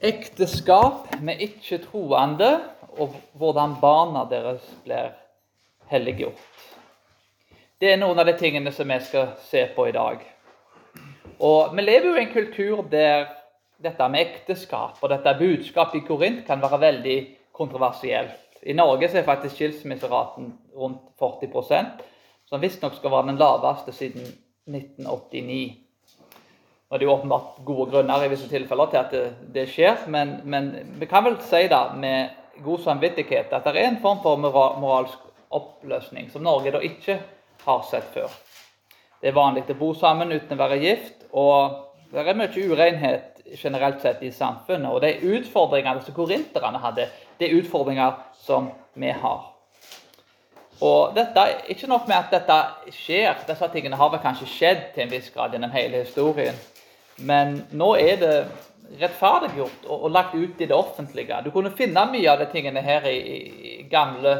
Ekteskap med ikke-troende og hvordan barna deres blir helliggjort. Det er noen av de tingene som vi skal se på i dag. Og Vi lever jo i en kultur der dette med ekteskap og dette budskapet i Korint kan være veldig kontroversielt. I Norge er faktisk skilsmisseraten rundt 40% som visstnok skal være den laveste siden 1989. Og Det er jo åpenbart gode grunner i visse tilfeller til at det, det skjer, men, men, vi kan vel si da med god samvittighet at det er en form for moralsk oppløsning som Norge da ikke har sett før. Det er vanlig å bo sammen uten å være gift, og det er mye urenhet generelt sett i samfunnet. Og de utfordringene som korinterne hadde, det er utfordringer som vi har. Og dette, Ikke nok med at dette skjer, disse tingene har vel kanskje skjedd til en viss grad gjennom hele historien. Men nå er det rettferdiggjort og, og, lagt ut i det offentlige. Du kunne finne mye av de tingene her i, i gamle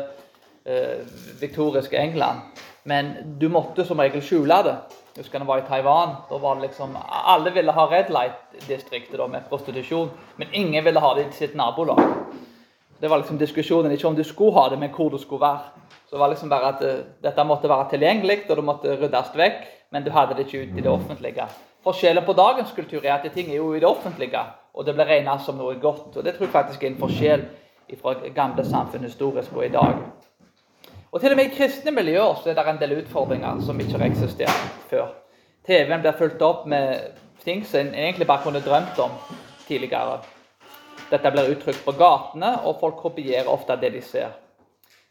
eh, viktoriske England, men du måtte som regel skjule det. Jeg husker det var i Taiwan. da var det liksom, Alle ville ha Red Light-distriktet med prostitusjon, men ingen ville ha det i sitt nabolag. Det var liksom diskusjonen ikke om du skulle ha det, men hvor du skulle være. Så det var liksom bare at uh, Dette måtte være tilgjengelig, og det måtte ryddes vekk, men du hadde det ikke ut i det offentlige. Forskjellen på dagens kultur er at ting er jo i det offentlige, og det blir regnet som noe godt. og Det tror jeg faktisk er en forskjell fra gamle samfunn historisk og i dag. Og Til og med i kristne miljøer så er det en del utfordringer som ikke har eksistert før. TV-en blir fulgt opp med ting som en egentlig bare kunne drømt om tidligere. Dette blir uttrykt på gatene, og folk kopierer ofte det de ser.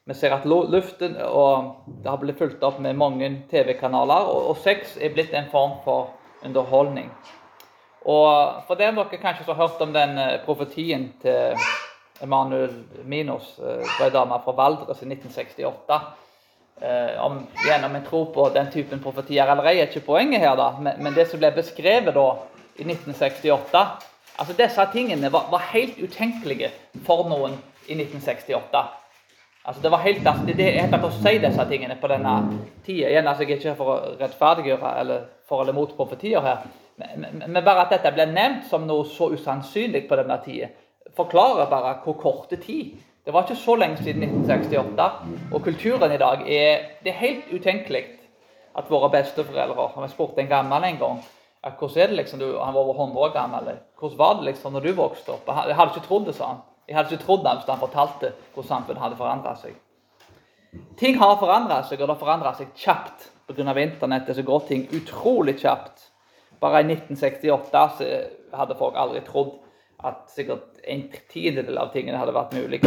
Vi ser at luften og det har blitt fulgt opp med mange TV-kanaler, og, sex er blitt en form for underholdning. Og For dem dere kanskje har hørt om den eh, profetien til Emanuel Minos, ei eh, fra Valdres i 1968 eh, om, gjennom en tro på den typen profetier eller ei, er ikke poenget her, da, men, men, det som ble beskrevet da i 1968 altså Disse tingene var, var helt utenkelige for noen i 1968. Altså Det var helt, altså, det, det helt å si disse tingene på denne tida. Igjen, altså, Jeg er ikke for å rettferdiggjøre eller for eller mot profetier her, men, men, bare at dette ble nevnt som noe så usannsynlig på denne tida, forklarer bare hvor korte tid det var ikke så lenge siden 1968. Og kulturen i dag er Det er helt utenkelig at våre besteforeldre Har vi spurt en gammel en gang hvordan er det liksom, du, Han var over 100 år gammel. Hvordan var det liksom når du vokste opp? Jeg hadde ikke trodd det, sa han. Jeg hadde ikke trodd det hvis han fortalte hvordan samfunnet hadde forandra seg. Ting har forandra seg, og det har forandra seg kjapt pga. internettet. Så går ting utrolig kjapt. Bare i 1968 hadde folk aldri trodd at sikkert en tiendedel av tingene hadde vært mulig.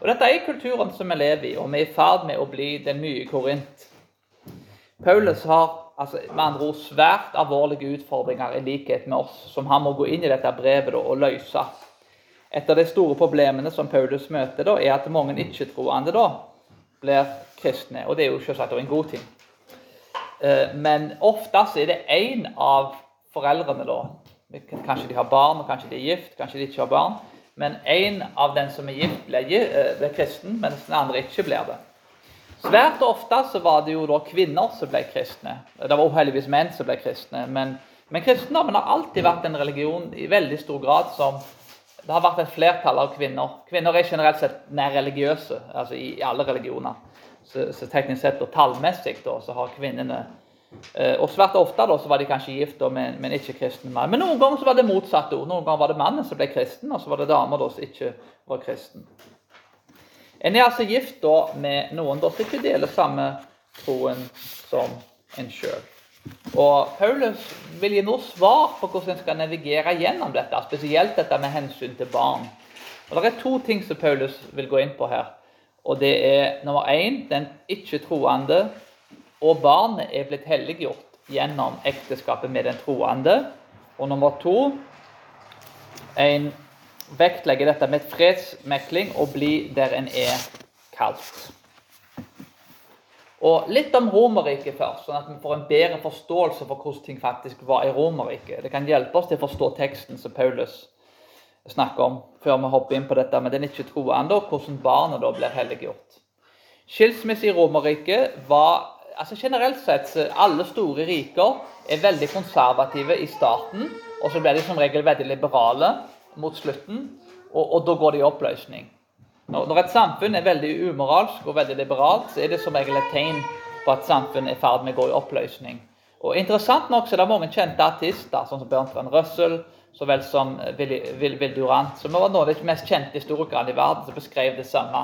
Og Dette er kulturen som vi lever i, og vi er i ferd med å bli den nye Korint. Paulus har altså, med andre ord svært alvorlige utfordringer i likhet med oss, som han må gå inn i dette brevet og løse. Et av de store problemene som Paulus møter, da, er at mange ikke-troende blir kristne. Og det er jo selvsagt en god ting. Eh, men oftest er det én av foreldrene, da. Kanskje de har barn, kanskje de er gift, kanskje de ikke har barn men en av den som er gift, eh, kristen, mens den andre ikke blir det. Svært ofte så var det jo da kvinner som ble kristne. Det var uheldigvis menn som ble kristne. Men, men, kristendommen har alltid vært en religion i veldig stor grad som Det har vært et flertall av kvinner. Kvinner er generelt sett mer religiøse, altså i, alle religioner. Så, så teknisk sett og tallmessig da, så har kvinnene Eh, og svært ofte da, så var de kanskje gift med, med en ikke-kristen mann. Men noen ganger så var det motsatt. Noen ganger var det mannen som ble kristen, og så var det damer da, som ikke var kristen. En er altså gift da, med noen da, som ikke deler samme troen som en sjøl. Og Paulus vil gi noe svar på hvordan en skal navigere gjennom dette, spesielt dette med hensyn til barn. Og Det er to ting som Paulus vil gå inn på her. Og Det er nummer én den ikke-troende og barnet er blitt helliggjort gjennom ekteskapet med den troende. Og nummer to en vektlegger dette med fredsmekling og bli der en er kalt. Og Litt om Romerriket først, sånn at vi får en bedre forståelse for hvordan ting faktisk var i Romerriket. Det kan hjelpe oss til å forstå teksten som Paulus snakker om, før vi hopper inn på dette med den ikke troende, og hvordan barna da blir helliggjort. Skilsmisse i Romerriket var altså Generelt sett alle store riker er veldig konservative i starten, og så blir de som regel veldig liberale mot slutten, og, og da går de i oppløsning. Når, et samfunn er veldig umoralsk og veldig liberalt, så er det som regel et tegn på at samfunnet er i ferd med å gå i oppløsning. Og Interessant nok så er det mange kjente artister, sånn som Bertrand Russell, så vel som Will Durant, som var noen av de mest kjente historikerne i verden, som beskrev det samme.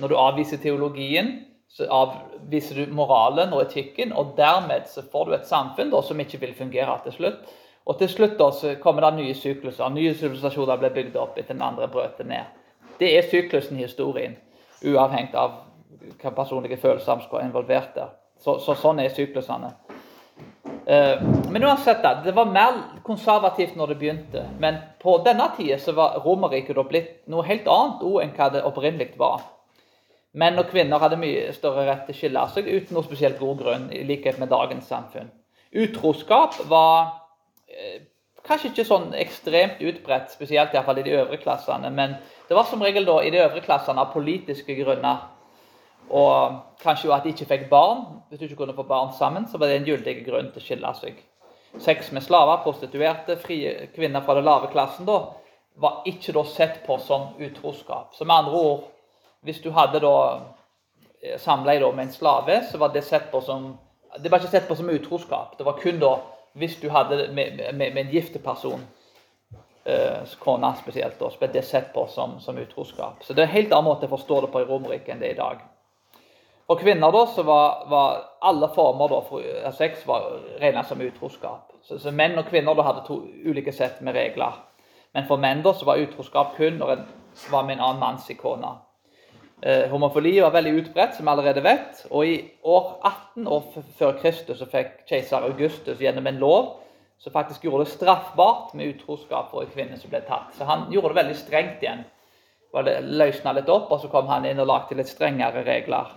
Når du avviser teologien, så avviser du moralen og etikken, og dermed så får du et samfunn da, som ikke vil fungere til slutt. Og til slutt da, så kommer det nye sykluser. Nye sivilisasjoner blir bygd opp etter den andre brøt ned. Det er syklusen i historien, uavhengig av hvilke personlige følelser som er involvert der. Så, så, sånn er syklusene. Uh, men uansett, det var mer konservativt når det begynte. Men på denne tida så var Romerriket blitt noe helt annet enn hva det opprinnelig var. Menn og kvinner hadde mye større rett til å skille seg uten noe spesielt god grunn, i likhet med dagens samfunn. Utroskap var eh, kanskje ikke sånn ekstremt utbredt, spesielt i, fall i de øvre klassene, men det var som regel da i de øvre klassene av politiske grunner. Og kanskje jo at de ikke fikk barn. Hvis du ikke kunne få barn sammen, så var det en gyldig grunn til å skille seg. Sex med slaver, prostituerte, frie kvinner fra den lave klassen da, var ikke da sett på som utroskap. Så med andre ord, hvis du hadde da eh, samleie med en slave, så var det sett på som det var ikke sett på som utroskap. Det var kun da hvis du hadde med, med, med en gifteperson kona spesielt, da, ble sett på som, som utroskap. Så det er en helt annen måte å forstå det på i Romerriket enn det er i dag. For kvinner da, så var, var alle former da, for sex var regnet som utroskap. Så, så, menn og kvinner da hadde to ulike sett med regler. Men for menn da, så var utroskap kun når en var med en annen manns kone. Eh, homofili var veldig utbredt, som vi allerede vet. Og i år 18 år før Kristus så fikk keiser Augustus gjennom en lov som faktisk gjorde det straffbart med utroskap for en kvinne som ble tatt. Så han gjorde det veldig strengt igjen. Det løsna litt opp, og så kom han inn og lagde litt strengere regler.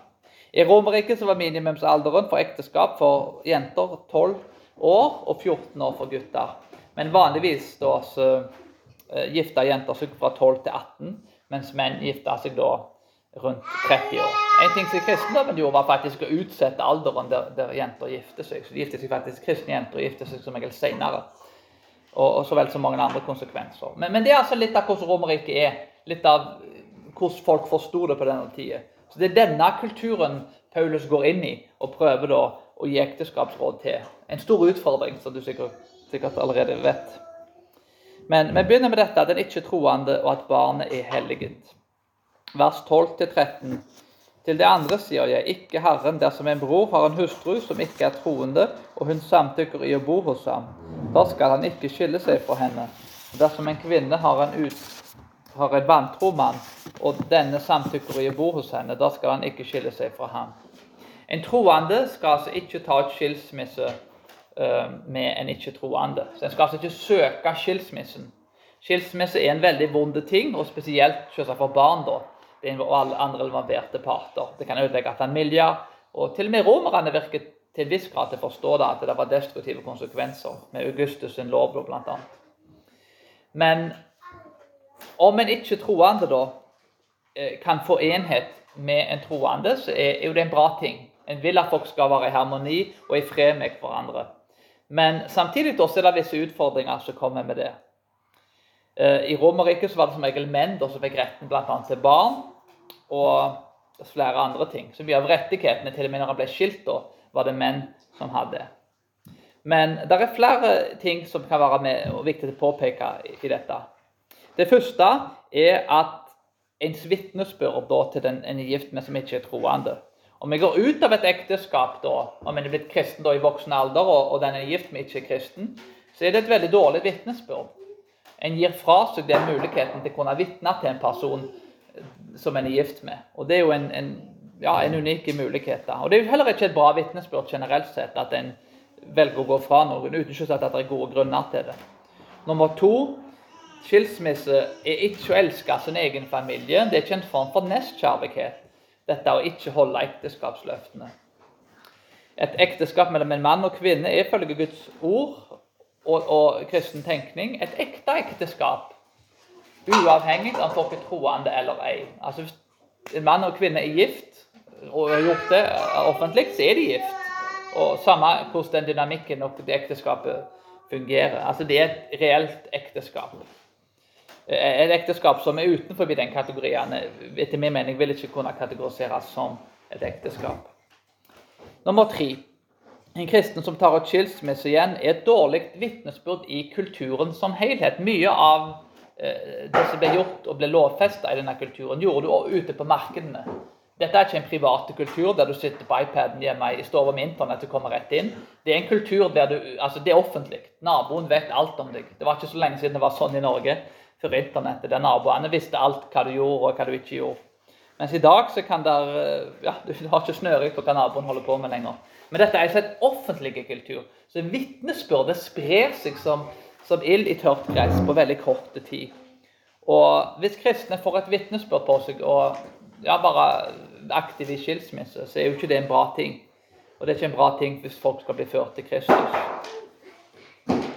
I Romerriket var minimumsalderen for ekteskap for jenter 12 år og 14 år for gutter. Men vanligvis da så uh, gifta jenter seg fra 12 til 18, mens menn gifta seg da rundt 30 år. En ting som kristendommen gjorde, var faktisk å utsette alderen der, der jenter gifter seg. Så de gifter seg faktisk kristne jenter og gifter seg som regel senere. Og, og, så vel som mange andre konsekvenser. Men, men, det er altså litt av hvordan Romerriket er. Litt av hvordan folk forsto det på denne tida. Så Det er denne kulturen Paulus går inn i og prøver da å gi ekteskapsråd til. En stor utfordring, som du sikkert, sikkert allerede vet. Men vi begynner med dette, den ikke-troende, og at barnet er helliget vers 12-13. Til det andre sier jeg, ikke Herren, dersom en bror har en hustru som ikke er troende, og hun samtykker i å bo hos ham, da skal han ikke skille seg fra henne. Dersom en kvinne har en, ut, har en vantro mann, og denne samtykker i å bo hos henne, da skal han ikke skille seg fra ham. En troende skal altså ikke ta et skilsmisse uh, med en ikke-troende. Så En skal altså ikke søke skilsmissen. Skilsmisse er en veldig vond ting, og spesielt for barn. da og alle andre involverte parter. Det kan ødelegge familier. Og til og med romerne virker til en viss grad til å forstå det, at det var destruktive konsekvenser, med Augustus' sin lov bl.a. Men om en ikke troende da eh, kan få enhet med en troende, så er jo det en bra ting. En vil at folk skal være i harmoni og i fred med hverandre. Men samtidig også er det visse utfordringer som kommer med det. Eh, I Romerriket var det som regel menn som fikk retten bl.a. til barn og flere andre ting. Så mye av rettighetene, til og med når han ble skilt, da, var det menn som hadde. Men det er flere ting som kan være med og viktig å påpeke i dette. Det første er at ens vitnesbyrd til den en er gift med som ikke er troende. Om vi går ut av et ekteskap, da, om en er blitt kristen da, i voksen alder, og, og den er gift med ikke er kristen, så er det et veldig dårlig vitnesbyrd. En gir fra seg den muligheten til å kunne vitne til en person som en er gift med. Og Det er jo en, en, ja, en unik mulighet. da. Og Det er jo heller ikke et bra vitnesbyrd generelt sett at en velger å gå fra noen uten ikke at det er gode grunner til det. Nummer to skilsmisse er ikke å elske sin egen familie. Det er ikke en form for nestkjærlighet, dette å ikke holde ekteskapsløftene. Et ekteskap mellom en mann og kvinne er ifølge Guds ord og, og kristen tenkning et ekte ekteskap Uavhengig av folk er troende eller ei. Altså Hvis en mann og kvinne er gift, og har gjort det offentlig, så er de gift. Og Samme hvordan den dynamikken og det ekteskapet fungerer. Altså Det er et reelt ekteskap. Et ekteskap som er utenfor den kategorien, etter min mening vil ikke kunne kategoriseres som et ekteskap. Nummer tre. En kristen som tar ut skilsmisse igjen, er et dårlig vitnesbyrd i kulturen som helhet. Mye av eh, det som ble gjort og ble lovfesta i denne kulturen, gjorde du ute på markedene. Dette er ikke en privat kultur der du sitter på iPaden hjemme i stua med internett og kommer rett inn. Det er en kultur der du, altså det er offentlig. Naboen vet alt om deg. Det var ikke så lenge siden det var sånn i Norge før internettet, der naboene visste alt hva du gjorde og hva du ikke gjorde. Mens i dag så kan der, ja, du har ikke snøring på hva naboen holder på med lenger. Men dette er altså en offentlig kultur. Så vitnesbyrdet sprer seg som, som ild i tørt gress på veldig kort tid. Og hvis kristne får et vitnesbyrd på seg og ja, bare aktiv i skilsmisse, så er jo ikke det en bra ting. Og det er ikke en bra ting hvis folk skal bli ført til Kristus.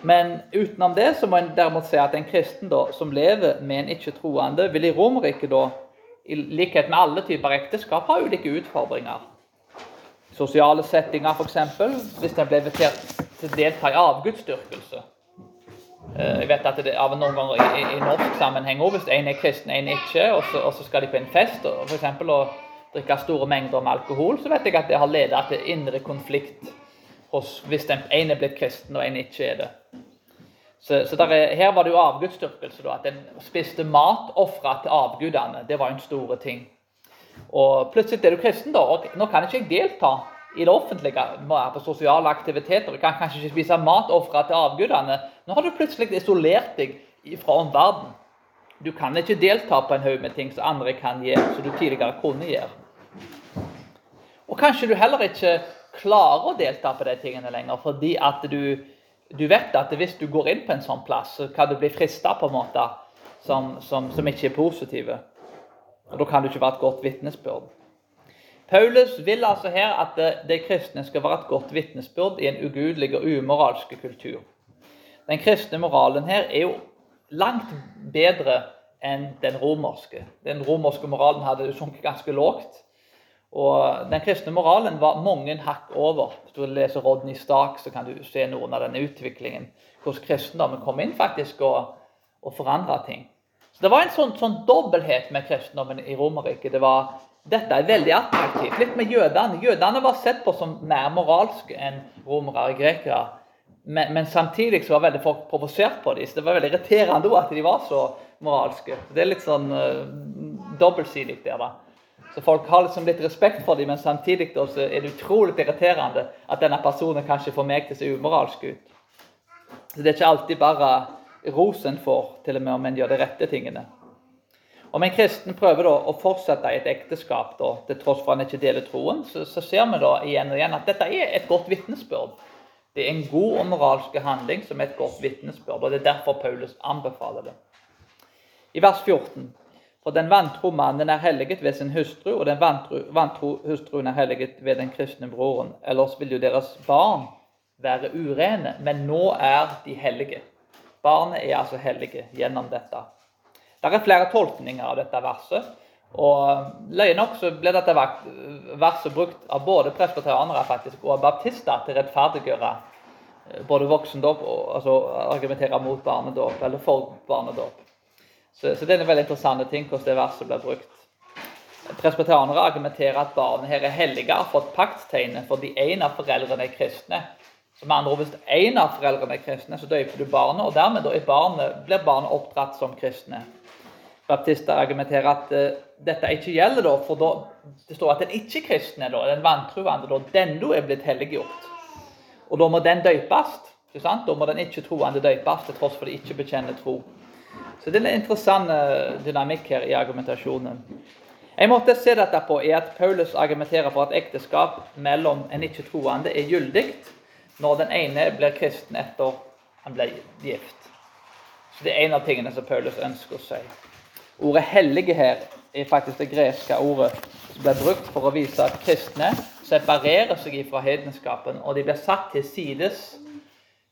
Men utenom det så må en derimot si at en kristen da, som lever med en ikke-troende, vil i Romerriket da, i likhet med alle typer ekteskap, ha ulike utfordringer. Sosiale settinger, f.eks. Hvis en ble invitert til å delta i avgudsdyrkelse jeg vet at det av noen ganger i, i norsk sammenheng òg, hvis en er kristen, en ikke, og så, og så skal de på en fest og eksempel, og drikke store mengder med alkohol, så vet jeg at det har ledet til indre konflikt hos, hvis den ene er blitt kristen og en ikke er det. Så, så er, Her var det jo avgudsdyrkelse. At en spiste mat ofra til avgudene. Det var en stor ting. Og Plutselig er du kristen, da, og nå kan ikke jeg delta i det offentlige, på sosiale aktiviteter. Du kan kanskje ikke spise mat ofra til avgudene. Nå har du plutselig isolert deg fra omverdenen. Du kan ikke delta på en haug med ting som andre kan gjøre, som du tidligere kunne gjøre. Og kanskje du heller ikke klarer å delta på de tingene lenger, fordi at du, du vet at hvis du går inn på en sånn plass, så kan du bli frista på en måte som, som, som ikke er positive. Og Da kan du ikke være et godt vitnesbyrd. Paulus vil altså her at de kristne skal være et godt vitnesbyrd i en ugudelig og umoralsk kultur. Den kristne moralen her er jo langt bedre enn den romerske. Den romerske moralen hadde sunket ganske lågt. Og Den kristne moralen var mange hakk over. Hvis du leser Rodney Stark, så kan du se noen av denne utviklingen. Hvordan kristendommen kom inn faktisk og, og forandra ting. Så Det var en sånn, sånn dobbelthet med kristendommen i Romerriket. Det var dette er veldig attraktivt. Litt med jødene. Jødene var sett på som mer moralske enn romere og grekere. Men, men, samtidig så var veldig folk provosert på dem. Det var veldig irriterende at de var så moralske. Det er litt sånn uh, dobbeltsidig der, da. Så folk har liksom litt respekt for dem, men samtidig er det utrolig irriterende at denne personen kanskje får meg til å se umoralsk ut. Så det er ikke alltid bare rosen får, til og med om en gjør de rette tingene. Om en kristen prøver da å fortsette i et ekteskap da, til tross for at han ikke deler troen, så, så, ser vi da igjen og igjen at dette er et godt vitnesbyrd. Det er en god og moralsk handling som er et godt vitnesbyrd. og Det er derfor Paulus anbefaler det. I vers 14.: For den vantro mannen er helliget ved sin hustru, og den vantro, vantro hustruen er helliget ved den kristne broren. Ellers vil jo deres barn være urene, men nå er de hellige. Barnet er altså hellige gjennom dette. Det er flere tolkninger av dette verset. Og løye nok så ble dette verset brukt av både presbyterianere faktisk, og baptister til å rettferdiggjøre eh, både voksendåp og altså, argumentere mot barnedåp, eller for barnedåp. Så, så, det er en veldig interessant ting hvordan det verset blir brukt. Presbyterianere argumenterer at barnet her er hellige, har fått paktstegnet fordi en av foreldrene er kristne. Så med andre ord, Hvis en av foreldrene er kristne, så døper du barnet, og dermed blir barnet oppdratt som kristne baptister argumenterer at uh, dette ikke gjelder, da, for da, det står at den ikke-kristne, den vantruende, da, den er blitt helliggjort. Og da må den døypes. Da må den ikke-troende døpes til tross for de ikke bekjenner tro. Så det er en interessant uh, dynamikk her i argumentasjonen. En måte å se dette på er at Paulus argumenterer for at ekteskap mellom en ikke-troende er gyldig når den ene blir kristen etter han ble gift. Så Det er en av tingene som Paulus ønsker å si. Ordet 'hellige' her er faktisk det greske ordet som ble brukt for å vise at kristne separerer seg fra hedenskapen, og de blir satt til sides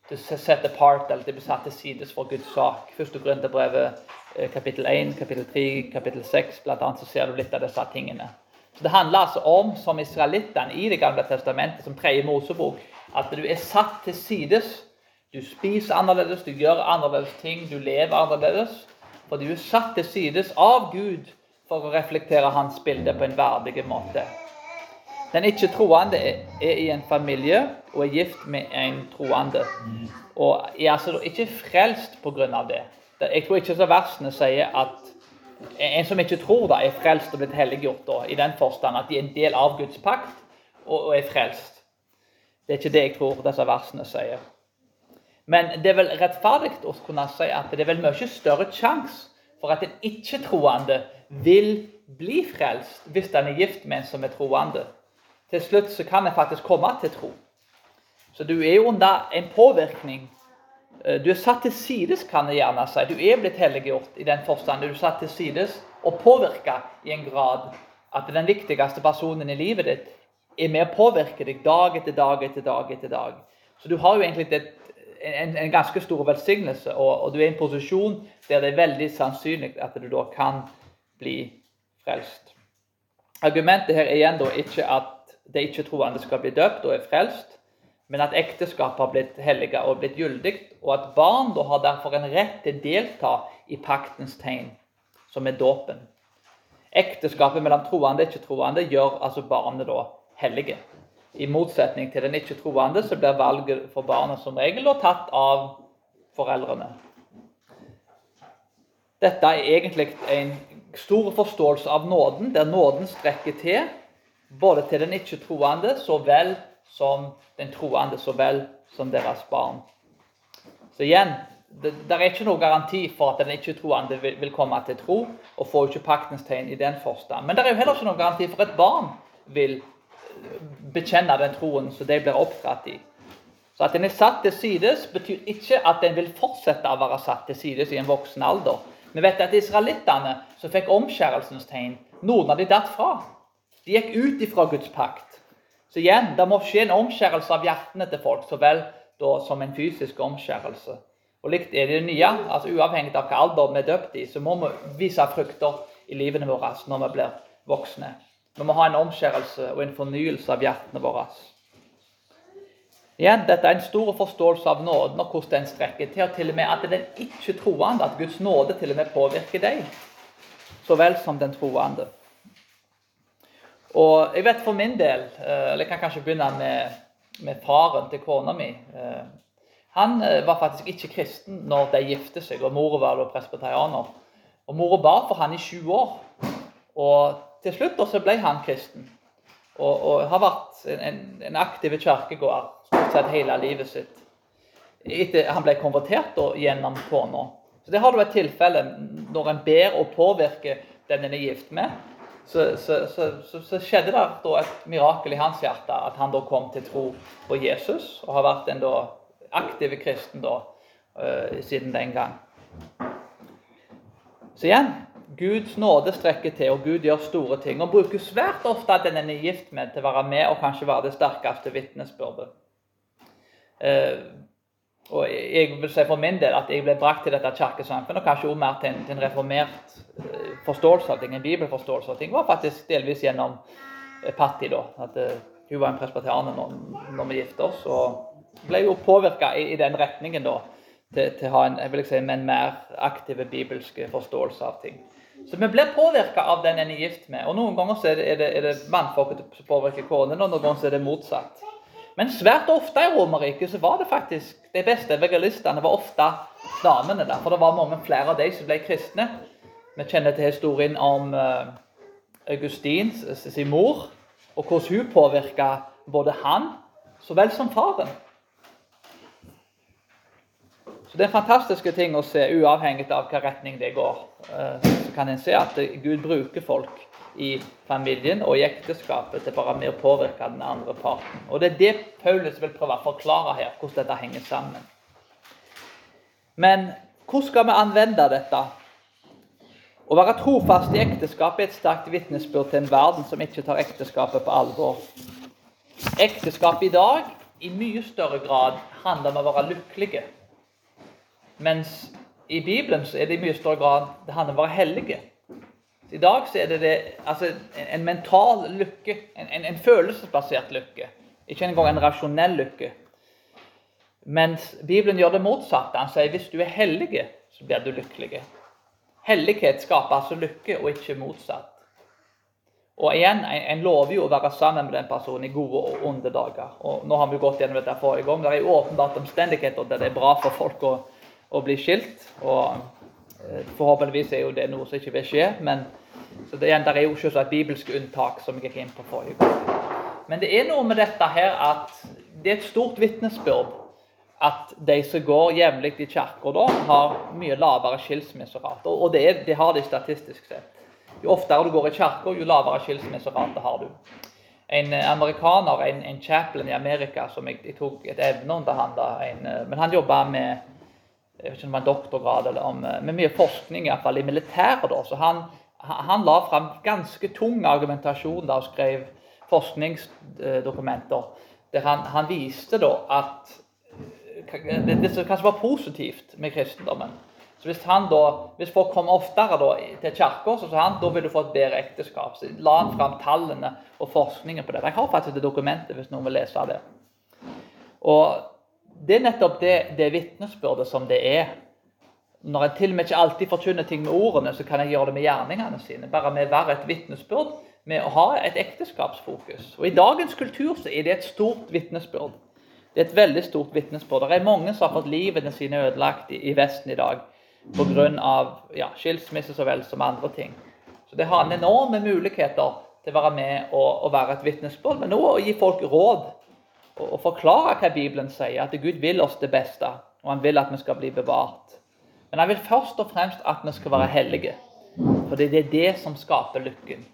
to set apart, eller de blir satt til sides for Guds sak. Første Gründerbrevet eh, kapittel 1, kapittel 3, kapittel 6, blant annet, så ser du litt av disse tingene. Så Det handler altså om, som israelittene i Det gamle testamentet, som tredje Mosebok, at du er satt til sides. Du spiser annerledes, du gjør annerledes ting, du lever annerledes. Fordi du er satt til sides av Gud for å reflektere hans bilde på en verdig måte. Den ikke-troende er i en familie og er gift med en troende. Og er altså ikke frelst pga. det. Jeg tror ikke så versene sier at en som ikke tror, da, er frelst og blitt helliggjort da, i den forstand at de er en del av Guds pakt og, og er frelst. Det er ikke det jeg tror disse versene sier. Men det er vel rettferdig å kunne si at det er vel mye større sjanse for at en ikke-troende vil bli frelst hvis en er gift med en som er troende. Til slutt så kan en faktisk komme til tro. Så du er jo under en påvirkning. Eh, du er satt til sides, kan jeg gjerne si. Du er blitt helliggjort i den forstand du er satt til sides og påvirka i en grad at den viktigste personen i livet ditt er med å påvirke deg dag etter dag etter dag. etter dag. Så du har jo egentlig et, en, en, ganske stor velsignelse, og, og, du er i en posisjon der det er veldig sannsynlig at du da kan bli frelst. Argumentet her er igjen da ikke at de ikke-troende skal bli døpt og er frelst, men at ekteskapet har blitt helliga og blitt gyldig, og at barn da har derfor en rett til å delta i paktens tegn, som er dåpen. Ekteskapet mellom troende og ikke-troende gjør altså barnet da hellige. I motsetning til den ikke-troende så blir valget for barnet som regel tatt av foreldrene. Dette er egentlig en stor forståelse av nåden, der nåden strekker til både til den ikke-troende så vel som den troende så vel som deres barn. Så igjen, det, det er ikke noen garanti for at den ikke-troende vil, vil, komme til tro og får ikke paktens tegn i den forstand. Men det er jo heller ikke noen garanti for at et barn vil bekjenne den troen som de blir oppdratt i. Så at den er satt til sides, betyr ikke at den vil fortsette å være satt til sides i en voksen alder. Vi vet at israelittene som fikk omskjærelsens tegn, noen av de datt fra. De gikk ut ifra Guds pakt. Så igjen, det må skje en omskjærelse av hjertene til folk, så vel da som en fysisk omskjærelse. Og likt er det nye, altså Uavhengig av hvilken alder vi er døpt i, så må vi vise frukter i livene våre når vi blir voksne. Vi må ha en omskjærelse og en fornyelse av hjertene våre. Igjen, Dette er en stor forståelse av nåden og hvordan den strekker til. og til og med At den ikke troende, at Guds nåde til og med påvirker deg, så vel som den troende. Og jeg vet for min del, eh, eller jeg kan kanskje begynne med, med faren til kona mi. Eh, han eh, var faktisk ikke kristen når de gifte seg, og mora var presbyterianer. Og Mora ba for han i sju år. Og til slutt så ble han kristen. Og, og har vært en, en aktiv kirkegåer stort sett hele livet sitt. Etter han ble konvertert da, gjennom kona. Så det har du et tilfelle når en ber og påvirker den en er gift med. Så, så, så, så, skjedde det da et mirakel i hans hjerte, at han da kom til tro på Jesus. Og har vært en da aktiv kristen da, uh, siden den gang. Så igjen Guds nåde strekker til, og Gud gjør store ting. Og bruker svært ofte at den er gift med, til å være med og kanskje være det sterkeste vitnesbyrdet. Eh, og jeg vil si for min del at jeg ble brakt til dette kirkesamfunnet, og kanskje også mer til en, en reformert eh, forståelse av ting, en bibelforståelse av ting, var faktisk delvis gjennom eh, Patti. da, at uh, Hun var en presbyterianer når, vi gifte oss, og ble jo påvirka i, den retningen da, til, til å ha en, si, en mer aktiv bibelsk forståelse av ting. Så vi blir påvirka av den en er gift med. Og Noen ganger er det, er det, det mannfolket som påvirker konen, og noen ganger er det motsatt. Men svært ofte i Romerriket så var det faktisk de beste evangelistene var ofte damene. der, For det var mange flere av de som ble kristne. Vi kjenner til historien om uh, Augustin, sin mor, og hvordan hun påvirka både han så vel som faren. Så Det er en fantastisk ting å se, uavhengig av hvilken retning det går. Eh, så kan en se at Gud bruker folk i familien og i ekteskapet til bare med å påvirke den andre parten. Og Det er det Paulus vil prøve å forklare her, hvordan dette henger sammen. Men hvordan skal vi anvende dette? Å være trofast i ekteskapet er et sterkt vitnesbyrd til en verden som ikke tar ekteskapet på alvor. Ekteskapet i dag i mye større grad handler om å være lykkelige. Mens i Bibelen så er det i mye større grad det handler om å være hellige. I dag så er det, det altså, en mental lykke, en, en, en, følelsesbasert lykke. Ikke engang en rasjonell lykke. Mens Bibelen gjør det motsatte. Han sier hvis du er hellig, så blir du lykkelig. hellighet skaper altså lykke, og ikke motsatt. Og igjen, en, en lover jo å være sammen med den personen i gode og onde dager. Og nå har vi gått gjennom dette forrige gang. Det er jo åpenbart omstendigheter der det er bra for folk å, å bli skilt. Og eh, forhåpentligvis er jo det noe som ikke vil skje. Men så det, igjen, det er jo selvsagt bibelske unntak som jeg gikk inn på forrige gang. Men det er noe med dette her at det er et stort vitnesbyrd at de som går jevnlig i kirka, da, har mye lavere skilsmisserate. Og det, er, det, har de statistisk sett. Jo oftere du går i kirka, jo lavere skilsmisserate har du. En eh, amerikaner, en, en chaplain i Amerika, som jeg, jeg tok et evne under han da, en, eh, men han jobba med jeg vet ikke om det var en doktorgrad eller om, eh, med mye forskning i, hvert fall, i militæret. da, så han, han la fram ganske tung argumentasjon da og skrev forskningsdokumenter der han, han viste da at det, det som kanskje var positivt med kristendommen. Så Hvis, han da, hvis folk kom oftere da, til kirka, så sa han da vil du få et bedre ekteskap. Så la han fram tallene og forskningen på det. Jeg har faktisk det dokumentet hvis noen vil lese det. Og Det er nettopp det, det vitnesbyrdet som det er. Når en til og med ikke alltid forkynner ting med ordene, så kan jeg gjøre det med gjerningene sine. Bare med å være et vitnesbyrd, med å ha et ekteskapsfokus. Og I dagens kultur så er det et stort vitnesbyrd. Det er et veldig stort vitnesbyrd. Det er mange som har fått livene sine ødelagt i, Vesten i dag pga. Ja, skilsmisse så vel som andre ting. Så det har en enorme muligheter til å være med og, og være et vitnesbyrd, men også å gi folk råd og, forklare hva Bibelen sier, at Gud vil oss det beste, og han vil at vi skal bli bevart. Men han vil først og fremst at vi skal være hellige, for det er det som skaper lykken.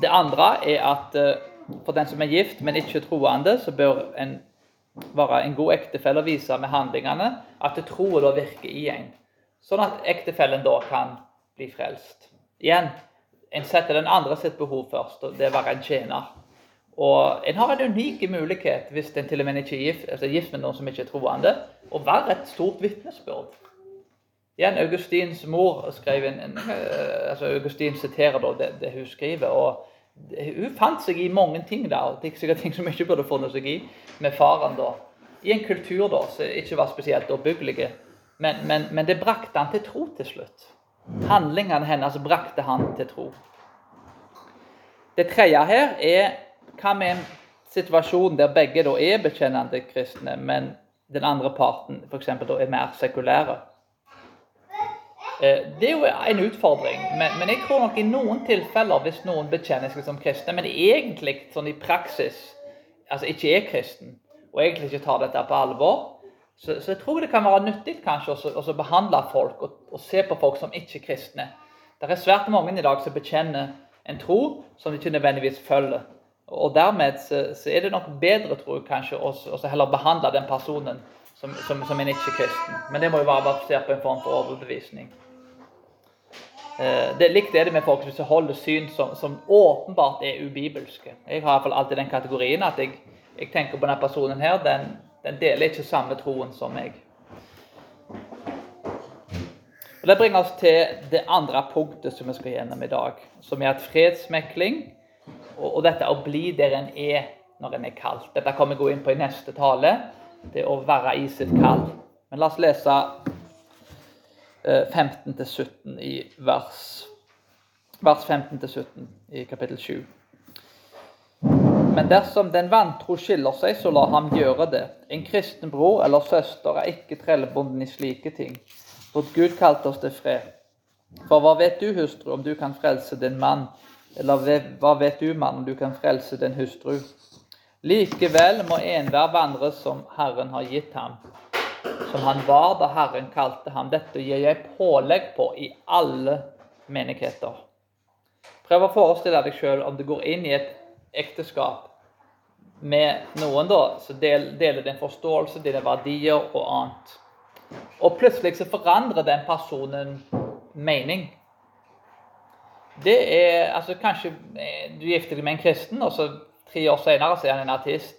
Det andre er at eh, for den som er gift, men ikke troende, så bør en være en god ektefelle og vise med handlingene at troen da virker i en. Sånn at ektefellen da kan bli frelst. Igjen, en setter den andre sitt behov først, og det er å være en tjener. Og en har en unik mulighet, hvis en til og med ikke er gift, altså gift med noen som ikke er troende, å være et stort vitnesbyrd. Igjen, Augustins mor skrev en, en altså Augustin siterer da det, det hun skriver. og hun fant seg i mange ting der. Det er sikkert ting som hun ikke burde funnet seg i med faren. da. I en kultur da, som ikke var spesielt oppbyggelig. Men, men, men, det brakte han til tro til slutt. Handlingene hennes brakte han til tro. Det tredje her er hva med en situasjon der begge da er bekjennende kristne, men den andre parten for eksempel, da er mer sekulære. Eh, det er jo en utfordring, men, jeg tror nok i noen tilfeller, hvis noen bekjenner seg som kristne, men egentlig sånn i praksis altså ikke er kristen, og egentlig ikke tar dette på alvor, så, så jeg tror det kan være nyttig kanskje å behandle folk og, og, se på folk som ikke er kristne. Det er svært mange i dag som bekjenner en tro som de ikke nødvendigvis følger. Og Dermed så, så er det nok bedre tror jeg, kanskje å heller behandle den personen som, som, som en ikke-kristen. Men det må jo være basert på en form for overbevisning. Eh, det likt er det med folk som holder syn som, som, åpenbart er ubibelske. Jeg har iallfall alltid den kategorien at jeg, jeg, tenker på denne personen her, den, den deler ikke samme troen som meg. Og Det bringer oss til det andre punktet som vi skal gjennom i dag, som er at fredsmekling og, og dette å bli der en er når en er kalt. Dette kommer jeg gå inn på i neste tale, det å være i sitt kall. Men la oss lese 15-17 eh, i vers, vers 15-17 i kapittel 7. Men dersom den vantro skiller seg, så la ham gjøre det. En kristen bror eller søster er ikke trellebonden i slike ting, for Gud kalte oss til fred. For hva vet du, hustru, om du kan frelse din mann, eller hva vet du, mann, om du kan frelse din hustru? Likevel må enhver vandre som Herren har gitt ham som han var da Herren kalte ham. Dette gir jeg pålegg på i alle menigheter. Prøv å forestille deg sjøl om du går inn i et ekteskap med noen da, som deler din forståelse, dine verdier og annet. Og plutselig så forandrer den personen mening. Det er altså Kanskje du gifter deg med en kristen, og så tre år senere så er han en artist.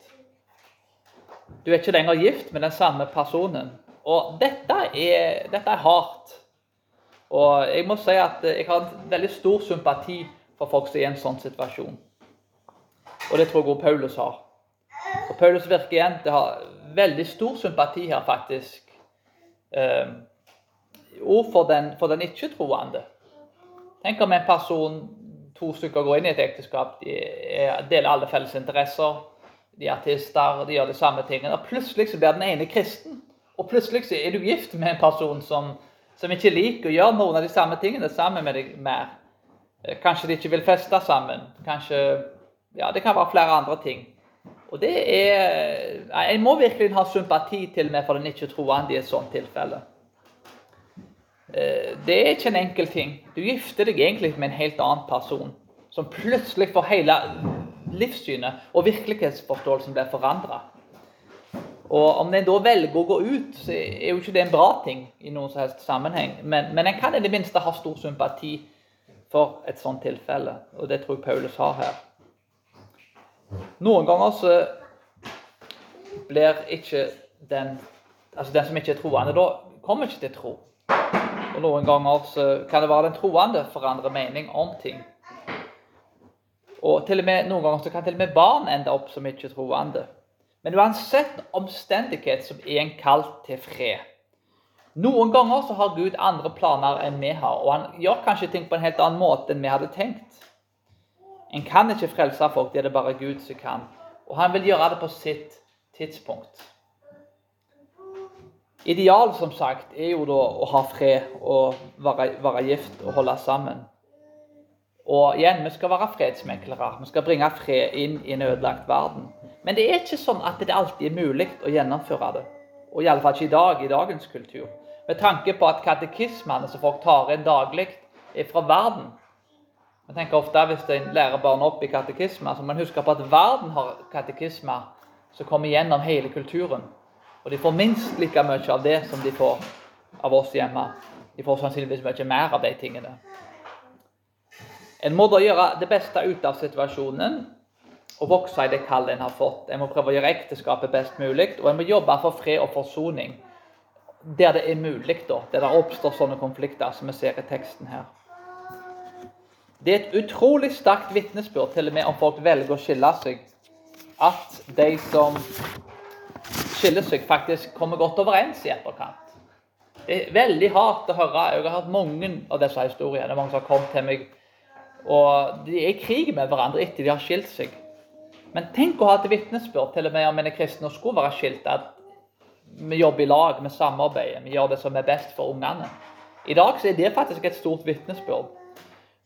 Du er ikke lenger gift med den samme personen. Og dette er, dette er hardt. Og jeg må si at jeg har en veldig stor sympati for folk som er i en sånn situasjon. Og det tror jeg også Paulus har. Og Paulus virker igjen til å ha veldig stor sympati her, faktisk. Eh, ord for den, for den ikke-troende. Tenk om en person, to stykker går inn i et ekteskap, de er, deler alle felles interesser, de er artister, de gjør de samme tingene, og plutselig så blir den ene kristen. Og plutselig så er du gift med en person som, som ikke liker å gjøre noen av de samme tingene sammen med deg mer. Eh, kanskje de ikke vil feste sammen. Kanskje Ja, det kan være flere andre ting. Og det er En må virkelig ha sympati til med for den ikke-troende i et sånt tilfelle. Eh, det er ikke en enkel ting. Du gifter deg egentlig med en helt annen person. Som plutselig får hele livssynet og virkelighetsforståelsen blir forandra. Og om en da velger å gå ut, så er jo ikke det en bra ting i noen som helst sammenheng. Men, men en kan i det minste ha stor sympati for et sånt tilfelle. Og det tror jeg Paulus har her. Noen ganger så blir ikke den altså den som ikke er troende, da kommer ikke til tro. Og noen ganger så kan det være den troende forandrer mening om ting. Og til og med, noen ganger så kan til og med barn ende opp som ikke troende. Men uansett omstendighet som er en kalt til fred. Noen ganger så har Gud andre planer enn vi har, og han gjør kanskje ting på en helt annen måte enn vi hadde tenkt. En kan ikke frelse folk, det er det bare Gud som kan. Og han vil gjøre det på sitt tidspunkt. Ideal, som sagt, er jo da å ha fred og være, være gift og holde sammen. Og igjen, vi skal være fredsmeklere. Vi skal bringe fred inn i en ødelagt verden. Men det er ikke sånn at det alltid er mulig å gjennomføre det. Og iallfall ikke i dag, i dagens kultur. Med tanke på at katekismene som folk tar inn daglig, er fra verden. Jeg tenker ofte Hvis en lærer barn opp i katekisme, så må en huske på at verden har katekismer som kommer gjennom hele kulturen. Og de får minst like mye av det som de får av oss hjemme. De får sannsynligvis mye mer av de tingene. En må da gjøre det beste ut av situasjonen og vokse i det kallet en har fått. En må prøve å gjøre ekteskapet best mulig, og en må jobbe for fred og forsoning der det er mulig, da, der det oppstår sånne konflikter som vi ser i teksten her. Det er et utrolig sterkt vitnesbyrd, til og med om folk velger å skille seg, at de som skiller seg, faktisk kommer godt overens i etterkant. Det er veldig hardt å høre. Jeg har hørt mange av disse historiene. Mange som har kommet til meg, og de er i krig med hverandre etter de har skilt seg. Men tenk å ha et vitnesbyrd, til og med om en er kristen og skulle være skilt, at vi jobber i lag, vi samarbeider, vi gjør det som er best for ungene. I dag så er det faktisk et stort vitnesbyrd.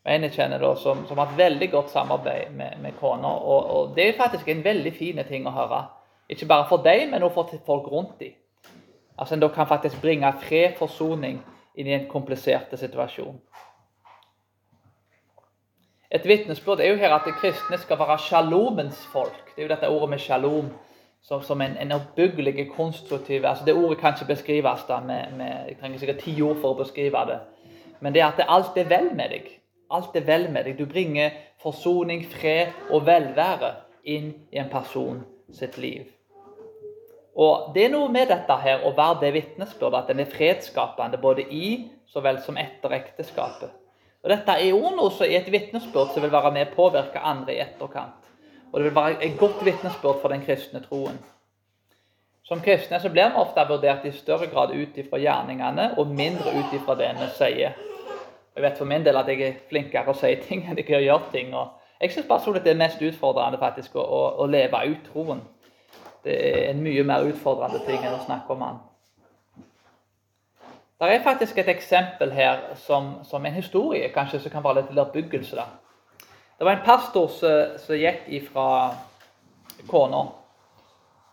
En jeg kjenner da, som, som, har hatt veldig godt samarbeid med, med kona. Og, og, det er faktisk en veldig fin ting å høre. Ikke bare for deg, men også for folk rundt dem. Altså En da kan faktisk bringe fred, forsoning, inn i en komplisert situasjon. Et vitnesbyrd er jo her at de kristne skal være sjalomens folk. Det er jo dette ordet med sjalom som, som en, en oppbyggelig, konstruktiv altså Det ordet kan ikke beskrives da med, med, Jeg trenger sikkert ti ord for å beskrive det. Men det er at det alt er vel med deg. Alt er vel med deg. Du bringer forsoning, fred og velvære inn i en person sitt liv. Og Det er noe med dette her, å være det vitnesbyrdet, at den er fredsskapende både i så vel som etter ekteskapet. Og Dette er jo noe som er et vitnesbyrd som vil være med å påvirke andre i etterkant. Og det vil være et godt vitnesbyrd for den kristne troen. Som kristne så blir vi ofte vurdert i større grad ut ifra gjerningene og mindre ut ifra det vi sier. Jeg vet for min del at jeg er flinkere å si ting enn jeg gjør ting. og Jeg syns personlig det er mest utfordrende faktisk å, å, å leve ut troen. Det er en mye mer utfordrende ting enn å snakke om han. Det er faktisk et eksempel her som, som en historie kanskje som kan være litt oppbyggelse. da. Det var en pastor som, som gikk ifra kona.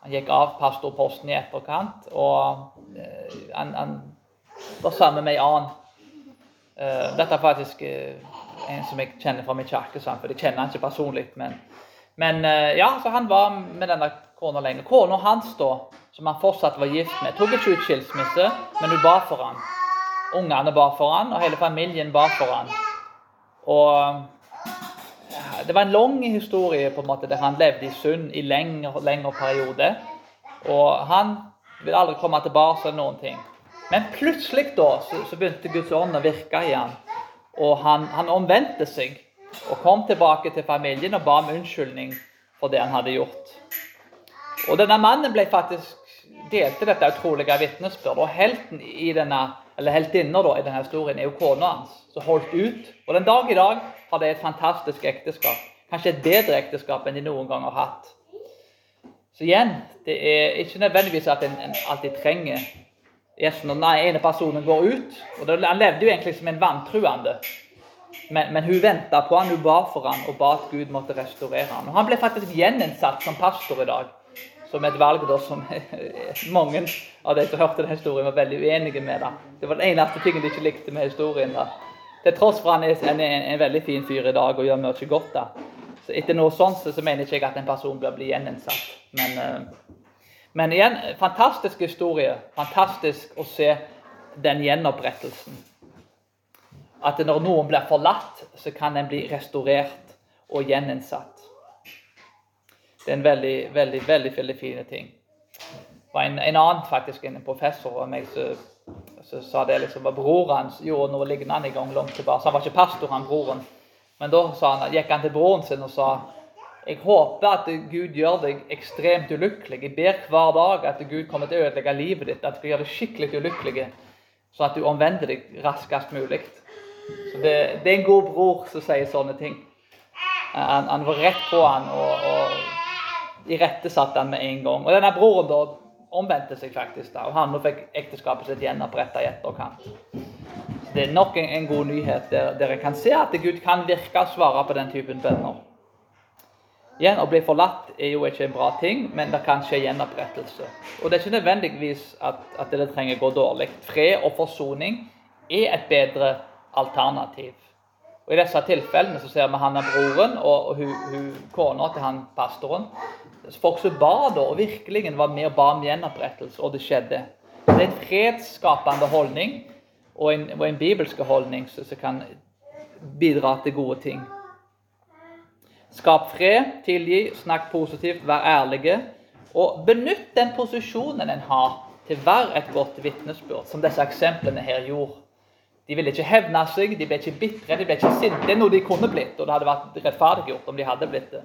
Han gikk av pastorposten i etterkant, og eh, han, han, var sammen med ei annen. Eh, dette er faktisk eh, en som jeg kjenner fra min kirkesamfunn. Jeg kjenner han ikke personlig, men, men uh, ja, så han var med denne kona lenger. Kona hans, da, som han fortsatt var gift med, tok ikke ut skilsmisse, men hun ba for han. Ungene ba for han, og hele familien ba for han. Og Det var en lang historie på en måte der han levde i synd i lengre, lengre periode. Og han vil aldri komme tilbake til noen ting. Men plutselig da, så, så begynte Guds ånd å virke i han. Og han, han omvendte seg og kom tilbake til familien og ba om unnskyldning for det han hadde gjort. Og denne mannen ble faktisk delte dette utrolige vitnesbyrdet. Og helten i denne eller heltinna i denne historien, er jo kona hans, som holdt ut. Og den dag i dag har de et fantastisk ekteskap. Kanskje et bedre ekteskap enn de noen gang har hatt. Så igjen, det er ikke nødvendigvis at en, en alltid trenger gjesten når den ene personen går ut. og det, Han levde jo egentlig som en vantruende. Men, men hun venta på han, hun ba for han og ba at Gud måtte restaurere han. Og Han ble faktisk gjeninnsatt som pastor i dag. Som et valg da, som mange av de som hørte den historien, var veldig uenige med. Da. Det var den eneste tingen de ikke likte med historien. da. Til tross for han er en, en, en veldig fin fyr i dag og gjør mye godt. da. Så Etter noe sånt så, mener mener ikke jeg at en person bør bli gjeninnsatt. Men, uh, men igjen, fantastisk historie. Fantastisk å se den gjenopprettelsen. At når noen blir forlatt, så kan en bli restaurert og gjeninnsatt. Det er en veldig, veldig, veldig, veldig fin ting. Var en, en annen faktisk, en professor av meg som sa det liksom, at broren hans gjorde noe lignende en gang langt tilbake. Så han var ikke pastor, han broren. Men da han, gikk han til broren sin og sa jeg håper at Gud gjør deg ekstremt ulykkelig. Jeg ber hver dag at Gud kommer til å ødelegge livet ditt, at du gjør deg skikkelig ulykkelig, sånn at du omvender deg raskest mulig. Så det, det, er en god bror som sier sånne ting. Han, han var rett på han og, og irettesatte han med en gang. Og denne broren da omvendte seg faktisk, da, og han fikk ekteskapet sitt gjenoppretta i etterkant det er nok en, en god nyhet der dere kan se at Gud kan virke og svare på den typen bønner. Igjen, Å bli forlatt er jo ikke en bra ting, men det kan skje gjenopprettelse. Og Det er ikke nødvendigvis at, at det trenger gå dårlig. Fred og forsoning er et bedre alternativ. Og I disse tilfellene så ser vi han er broren og, og hun, hun, kona til han pastoren. Folk som ba da, og virkelig var med og ba om gjenopprettelse, og det skjedde. Det er en fredsskapende holdning og en, og en bibelsk holdning som kan bidra til gode ting. Skap fred, tilgi, snakk positivt, vær ærlige. Og benytt den posisjonen en har til å være et godt vitnesbyrd, som disse eksemplene her gjorde. De ville ikke hevne seg, de ble ikke bitre, de ble ikke sinte. Det er noe de kunne blitt, og det hadde vært rettferdiggjort om de hadde blitt det.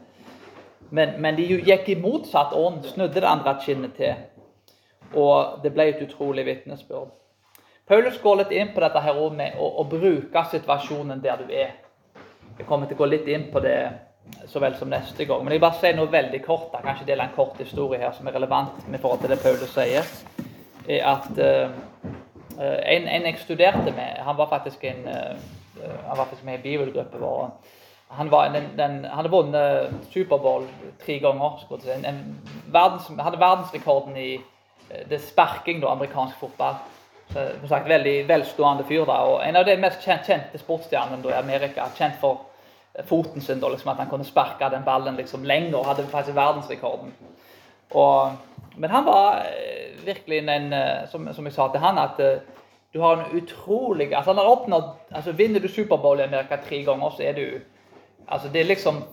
Men, men de gikk i motsatt ånd, snudde det andre kinnet til. Og det ble et utrolig vitnesbyrd. Paulus går litt inn på dette her også med å, å, bruke situasjonen der du er. Jeg kommer til å gå litt inn på det så vel som neste gang. Men jeg bare sier noe veldig kort. Da. Kanskje dele en kort historie her som er relevant med forhold til det Paulus sier. er at uh, en, en, jeg studerte med, han var faktisk en uh, han var faktisk med i bibelgruppen vår. Han, den, den, han hadde vunnet Superbowl tre ganger. En, en verdens, hadde verdensrekorden i det sparking, da, amerikansk fotball. Så, som sagt, Veldig velstående fyr. da, og En av de mest kjente sportsstjernene i Amerika. Kjent for foten sin, da, liksom, at han kunne sparke den ballen liksom lenger. Hadde faktisk verdensrekorden. Og, men han var eh, virkelig en eh, som, som, jeg sa til han, at uh, du har en utrolig altså han har oppnådd, altså Vinner du Superbowl i Amerika tre ganger, så er du altså Det er liksom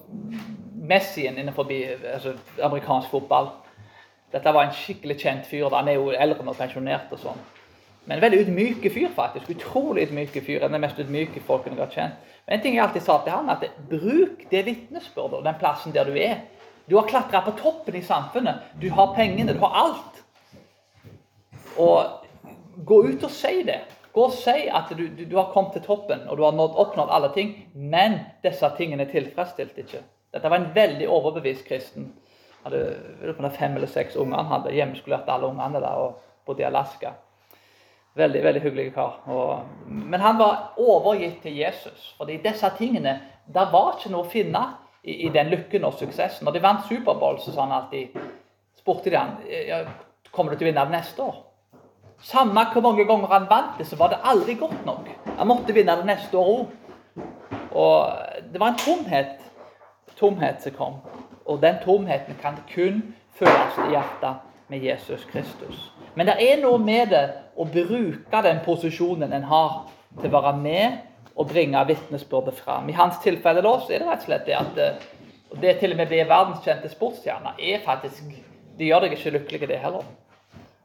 Messien innenfor altså, amerikansk fotball. Dette var en skikkelig kjent fyr. Han er jo eldre og pensjonert og sånn. Men veldig ydmyke fyr, faktisk. Utrolig ydmyke fyr. En av de mest ydmyke folkene jeg har kjent. Men en ting jeg alltid sa til han, at bruk det vitnesbyrdet den plassen der du er. Du har klatra på toppen i samfunnet. Du har pengene, du har alt. Og gå ut og si det. Gå og si at du, du, du har kommet til toppen og du har nådd, oppnådd alle ting, men disse tingene tilfredsstilte ikke. Dette var en veldig overbevist kristen. Hadde fem eller seks unger han hadde. Hjemmeskolerte alle ungene der og bodde i Alaska. Veldig veldig hyggelig kar. Og, men han var overgitt til Jesus. fordi disse tingene, Det var ikke noe å finne i, i, den lykken og suksessen. Når de vant Superbowl, så sa han alltid spurte de han, kommer du til å vinne neste år. Samme hvor mange ganger han vant det, så var det aldri godt nok. Han måtte vinne det neste år òg. Og det var en tomhet, tomhet som kom. Og den tomheten kan kun føles i hjertet med Jesus Kristus. Men det er noe med det å bruke den posisjonen en har, til å være med og bringe vitnesbyrdet fram. I hans tilfelle da, så er det rett og slett det at eh, det til og med blir verdenskjente sportsstjerner, er faktisk Det gjør deg ikke lykkelig, det heller.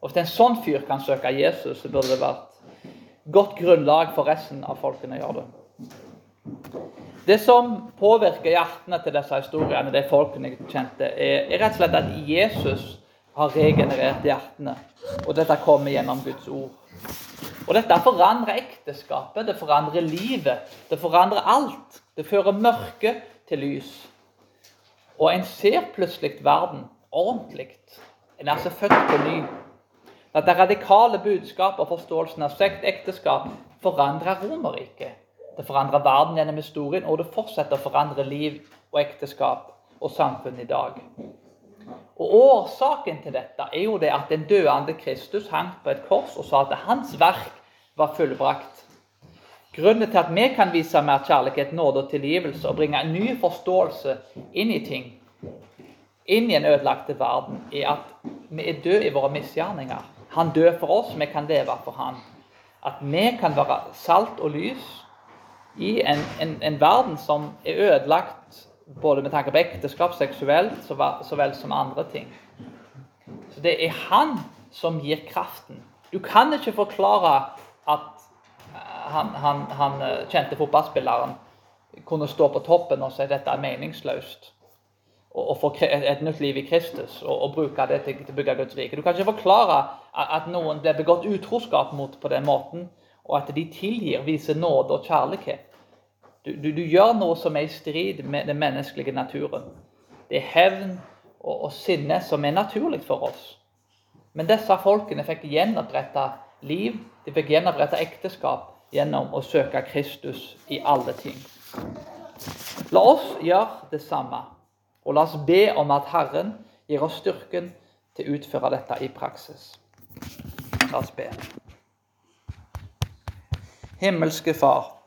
Og Hvis en sånn fyr kan søke Jesus, så burde det vært godt grunnlag for resten av folkene å gjøre det. Det som påvirker hjertene til disse historiene, de folkene jeg kjente, er, rett og slett at Jesus har regenerert hjertene. Og dette kommer gjennom Guds ord. Og dette forandrer ekteskapet, det forandrer livet, det forandrer alt. Det fører mørke til lys. Og en ser plutselig verden ordentlig. En er altså født på ny. Dette radikale budskapet og forståelsen av sekt ekteskap forandrer Romerriket. Det forandrer verden gjennom historien, og det fortsetter å forandre liv og ekteskap og samfunn i dag. Og Årsaken til dette er jo det at den døende Kristus hang på et kors og sa at hans verk var fullbrakt. Grunnen til at vi kan vise mer kjærlighet, nåde og tilgivelse og bringe en ny forståelse inn i ting, inn i en ødelagte verden, er at vi er døde i våre misgjerninger. Han dør for oss, vi kan leve for han. At vi kan være salt og lys i en, en, en verden som er ødelagt både med tanke på ekteskap, seksuelt, så vel som andre ting. Så det er han som gir kraften. Du kan ikke forklare at han, han, han eh, kjente fotballspilleren kunne stå på toppen og si at dette er meningsløst. Og, få et nytt liv i Kristus og, og bruke det til, til å bygge Guds rike. Du kan ikke forklare at noen blir begått utroskap mot på den måten, og at de tilgir, viser nåde og kjærlighet. Du, du, du, gjør noe som er i strid med den menneskelige naturen. Det er hevn og, og sinne som er naturlig for oss. Men disse folkene fikk gjenoppretta liv, de fikk gjenoppretta ekteskap gjennom å søke Kristus i alle ting. La oss gjøre det samme, og la oss be om at Herren gir oss styrken til å utføre dette i praksis. La oss be. Himmelske Far.